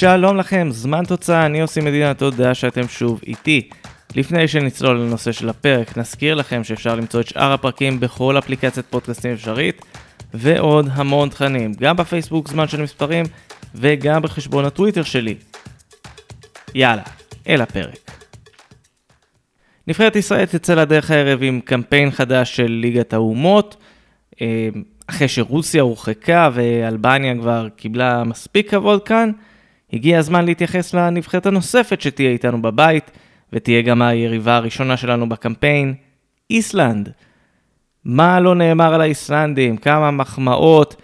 שלום לכם, זמן תוצאה, אני עושה מדינה, תודה שאתם שוב איתי. לפני שנצלול לנושא של הפרק, נזכיר לכם שאפשר למצוא את שאר הפרקים בכל אפליקציית פודקאסטים אפשרית, ועוד המון תכנים, גם בפייסבוק זמן של מספרים, וגם בחשבון הטוויטר שלי. יאללה, אל הפרק. נבחרת ישראל תצא לדרך הערב עם קמפיין חדש של ליגת האומות, אה, אחרי שרוסיה הורחקה ואלבניה כבר קיבלה מספיק כבוד כאן, הגיע הזמן להתייחס לנבחרת הנוספת שתהיה איתנו בבית, ותהיה גם היריבה הראשונה שלנו בקמפיין, איסלנד. מה לא נאמר על האיסלנדים, כמה מחמאות,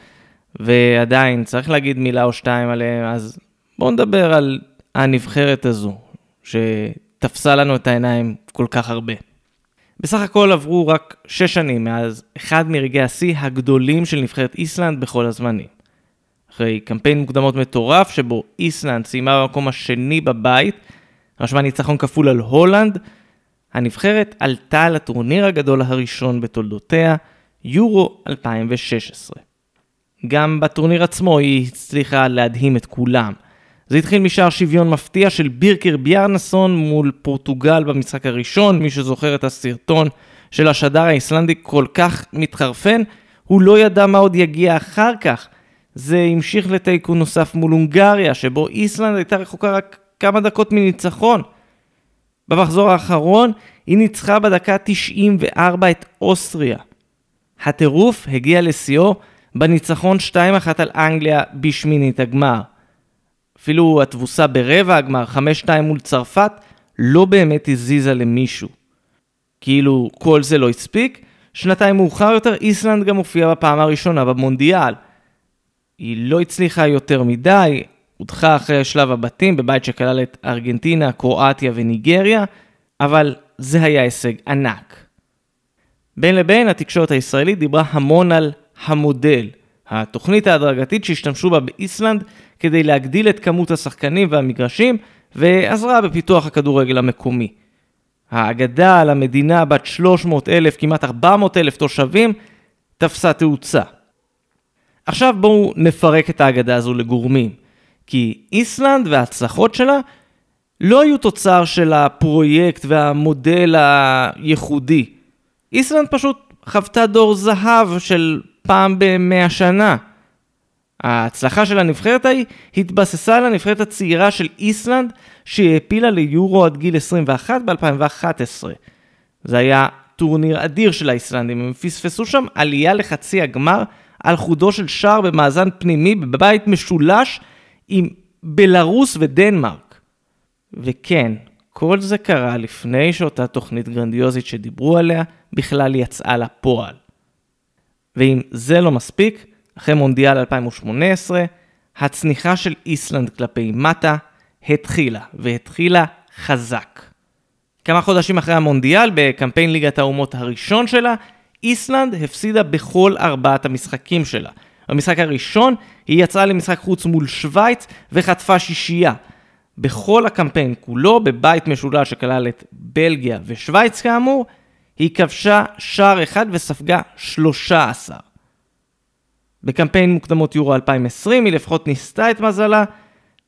ועדיין צריך להגיד מילה או שתיים עליהם, אז בואו נדבר על הנבחרת הזו, שתפסה לנו את העיניים כל כך הרבה. בסך הכל עברו רק שש שנים מאז אחד מרגעי השיא הגדולים של נבחרת איסלנד בכל הזמנים. אחרי קמפיין מוקדמות מטורף שבו איסלנד סיימה במקום השני בבית, רשמה ניצחון כפול על הולנד, הנבחרת עלתה לטורניר הגדול הראשון בתולדותיה, יורו 2016. גם בטורניר עצמו היא הצליחה להדהים את כולם. זה התחיל משער שוויון מפתיע של בירקר ביארנסון מול פורטוגל במשחק הראשון, מי שזוכר את הסרטון של השדר האיסלנדי כל כך מתחרפן, הוא לא ידע מה עוד יגיע אחר כך. זה המשיך לתיקו נוסף מול הונגריה, שבו איסלנד הייתה רחוקה רק כמה דקות מניצחון. במחזור האחרון היא ניצחה בדקה 94 את אוסטריה. הטירוף הגיע לשיאו בניצחון 2-1 על אנגליה בשמינית הגמר. אפילו התבוסה ברבע הגמר, 5-2 מול צרפת, לא באמת הזיזה למישהו. כאילו כל זה לא הספיק, שנתיים מאוחר יותר איסלנד גם הופיעה בפעם הראשונה במונדיאל. היא לא הצליחה יותר מדי, הודחה אחרי שלב הבתים בבית שכלל את ארגנטינה, קרואטיה וניגריה, אבל זה היה הישג ענק. בין לבין התקשורת הישראלית דיברה המון על המודל, התוכנית ההדרגתית שהשתמשו בה באיסלנד כדי להגדיל את כמות השחקנים והמגרשים, ועזרה בפיתוח הכדורגל המקומי. האגדה על המדינה בת 300 אלף, כמעט 400 אלף תושבים, תפסה תאוצה. עכשיו בואו נפרק את האגדה הזו לגורמים, כי איסלנד וההצלחות שלה לא היו תוצר של הפרויקט והמודל הייחודי. איסלנד פשוט חוותה דור זהב של פעם במאה שנה. ההצלחה של הנבחרת ההיא התבססה על הנבחרת הצעירה של איסלנד שהעפילה ליורו עד גיל 21 ב-2011. זה היה טורניר אדיר של האיסלנדים, הם פספסו שם עלייה לחצי הגמר על חודו של שער במאזן פנימי בבית משולש עם בלרוס ודנמרק. וכן, כל זה קרה לפני שאותה תוכנית גרנדיוזית שדיברו עליה בכלל יצאה לפועל. ואם זה לא מספיק, אחרי מונדיאל 2018, הצניחה של איסלנד כלפי מטה התחילה, והתחילה חזק. כמה חודשים אחרי המונדיאל, בקמפיין ליגת האומות הראשון שלה, איסלנד הפסידה בכל ארבעת המשחקים שלה. במשחק הראשון היא יצאה למשחק חוץ מול שווייץ וחטפה שישייה. בכל הקמפיין כולו, בבית משולש שכלל את בלגיה ושווייץ כאמור, היא כבשה שער אחד וספגה 13. בקמפיין מוקדמות יורו 2020 היא לפחות ניסתה את מזלה,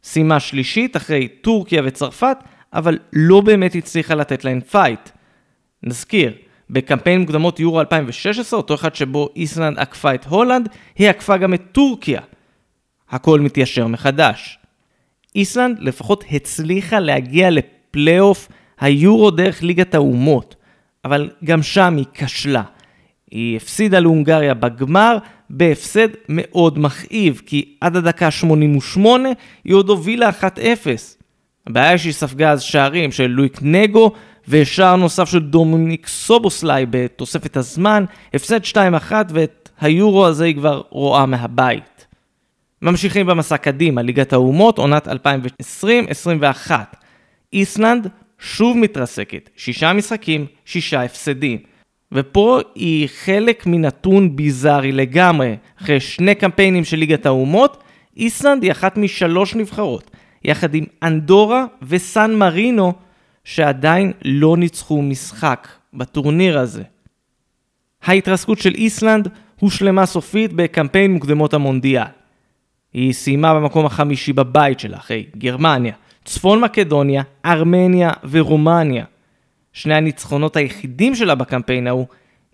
סיימה שלישית אחרי טורקיה וצרפת, אבל לא באמת הצליחה לתת להן fight. נזכיר, בקמפיין מוקדמות יורו 2016, אותו אחד שבו איסלנד עקפה את הולנד, היא עקפה גם את טורקיה. הכל מתיישר מחדש. איסלנד לפחות הצליחה להגיע לפלייאוף היורו דרך ליגת האומות, אבל גם שם היא כשלה. היא הפסידה להונגריה בגמר בהפסד מאוד מכאיב, כי עד הדקה 88 היא עוד הובילה 1-0. הבעיה היא שהיא ספגה אז שערים של לואיק נגו ושער נוסף של דומיניק סובוסליי בתוספת הזמן, הפסד 2-1 ואת היורו הזה היא כבר רואה מהבית. ממשיכים במסע קדימה, ליגת האומות, עונת 2020-2021. איסלנד שוב מתרסקת, שישה משחקים, שישה הפסדים. ופה היא חלק מנתון ביזארי לגמרי. אחרי שני קמפיינים של ליגת האומות, איסלנד היא אחת משלוש נבחרות, יחד עם אנדורה וסן מרינו, שעדיין לא ניצחו משחק בטורניר הזה. ההתרסקות של איסלנד הושלמה סופית בקמפיין מוקדמות המונדיאל. היא סיימה במקום החמישי בבית שלה, אחרי גרמניה, צפון מקדוניה, ארמניה ורומניה. שני הניצחונות היחידים שלה בקמפיין ההוא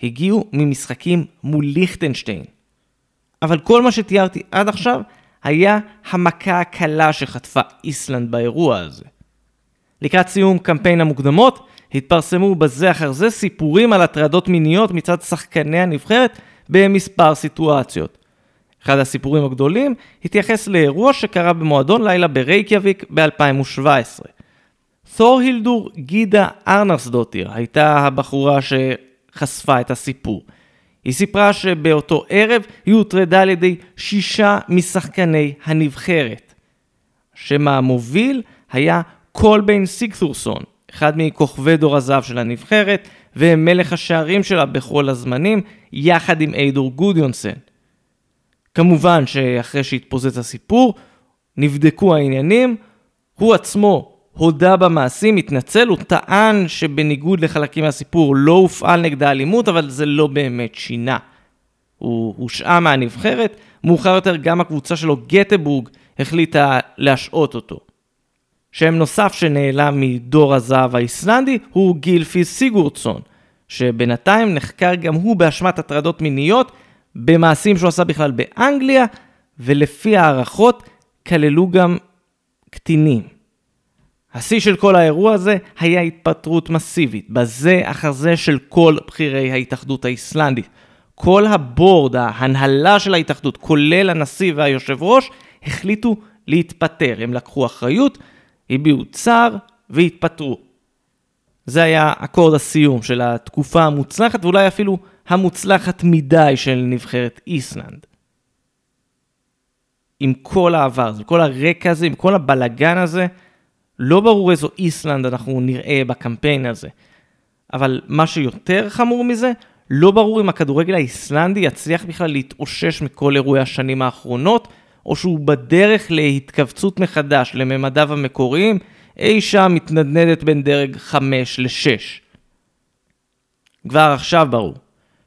הגיעו ממשחקים מול ליכטנשטיין. אבל כל מה שתיארתי עד עכשיו היה המכה הקלה שחטפה איסלנד באירוע הזה. לקראת סיום קמפיין המוקדמות, התפרסמו בזה אחר זה סיפורים על הטרדות מיניות מצד שחקני הנבחרת במספר סיטואציות. אחד הסיפורים הגדולים התייחס לאירוע שקרה במועדון לילה ברייקיאביק ב-2017. הילדור גידה ארנסדוטיר הייתה הבחורה שחשפה את הסיפור. היא סיפרה שבאותו ערב היא הוטרדה על ידי שישה משחקני הנבחרת. השם המוביל היה קולביין סיקתורסון, אחד מכוכבי דור הזהב של הנבחרת ומלך השערים שלה בכל הזמנים, יחד עם איידור גודיונסן. כמובן שאחרי שהתפוצץ הסיפור, נבדקו העניינים, הוא עצמו הודה במעשים, התנצל, הוא טען שבניגוד לחלקים מהסיפור לא הופעל נגדה אלימות, אבל זה לא באמת שינה. הוא הושעה מהנבחרת, מאוחר יותר גם הקבוצה שלו, גטבורג, החליטה להשעות אותו. שם נוסף שנעלם מדור הזהב האיסלנדי הוא גילפי סיגורדסון, שבינתיים נחקר גם הוא באשמת הטרדות מיניות במעשים שהוא עשה בכלל באנגליה, ולפי הערכות כללו גם קטינים. השיא של כל האירוע הזה היה התפטרות מסיבית, בזה אחר זה של כל בכירי ההתאחדות האיסלנדית. כל הבורד, ההנהלה של ההתאחדות, כולל הנשיא והיושב ראש, החליטו להתפטר. הם לקחו אחריות, הביעו צער והתפטרו. זה היה אקורד הסיום של התקופה המוצלחת, ואולי אפילו המוצלחת מדי של נבחרת איסלנד. עם כל העבר הזה, כל הרקע הזה, עם כל הבלגן הזה, לא ברור איזו איסלנד אנחנו נראה בקמפיין הזה. אבל מה שיותר חמור מזה, לא ברור אם הכדורגל האיסלנדי יצליח בכלל להתאושש מכל אירועי השנים האחרונות, או שהוא בדרך להתכווצות מחדש לממדיו המקוריים, אי שם מתנדנדת בין דרג 5 ל-6. כבר עכשיו ברור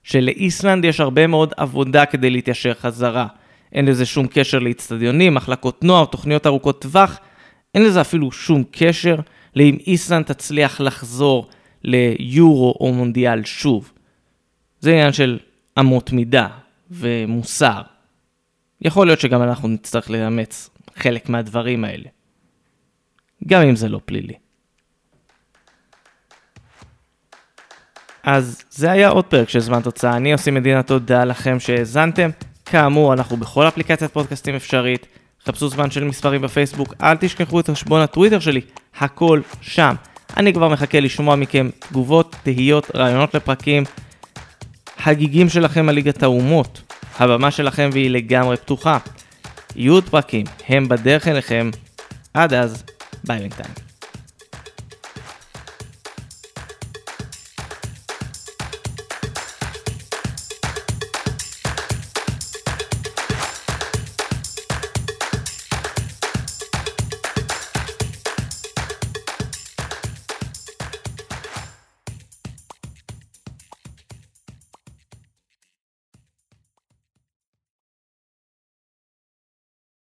שלאיסלנד יש הרבה מאוד עבודה כדי להתיישר חזרה. אין לזה שום קשר לאיצטדיונים, מחלקות נוער, תוכניות ארוכות טווח, אין לזה אפילו שום קשר לאם איסלנד תצליח לחזור ליורו או מונדיאל שוב. זה עניין של אמות מידה ומוסר. יכול להיות שגם אנחנו נצטרך לאמץ חלק מהדברים האלה. גם אם זה לא פלילי. אז זה היה עוד פרק של זמן תוצאה. אני עושה מדינה תודה לכם שהאזנתם. כאמור, אנחנו בכל אפליקציית פודקאסטים אפשרית. חפשו זמן של מספרים בפייסבוק, אל תשכחו את חשבון הטוויטר שלי, הכל שם. אני כבר מחכה לשמוע מכם תגובות, תהיות, רעיונות לפרקים, הגיגים שלכם על ליגת האומות. הבמה שלכם והיא לגמרי פתוחה. יהיו עוד פרקים, הם בדרך אליכם. עד אז, ביי בינתיים.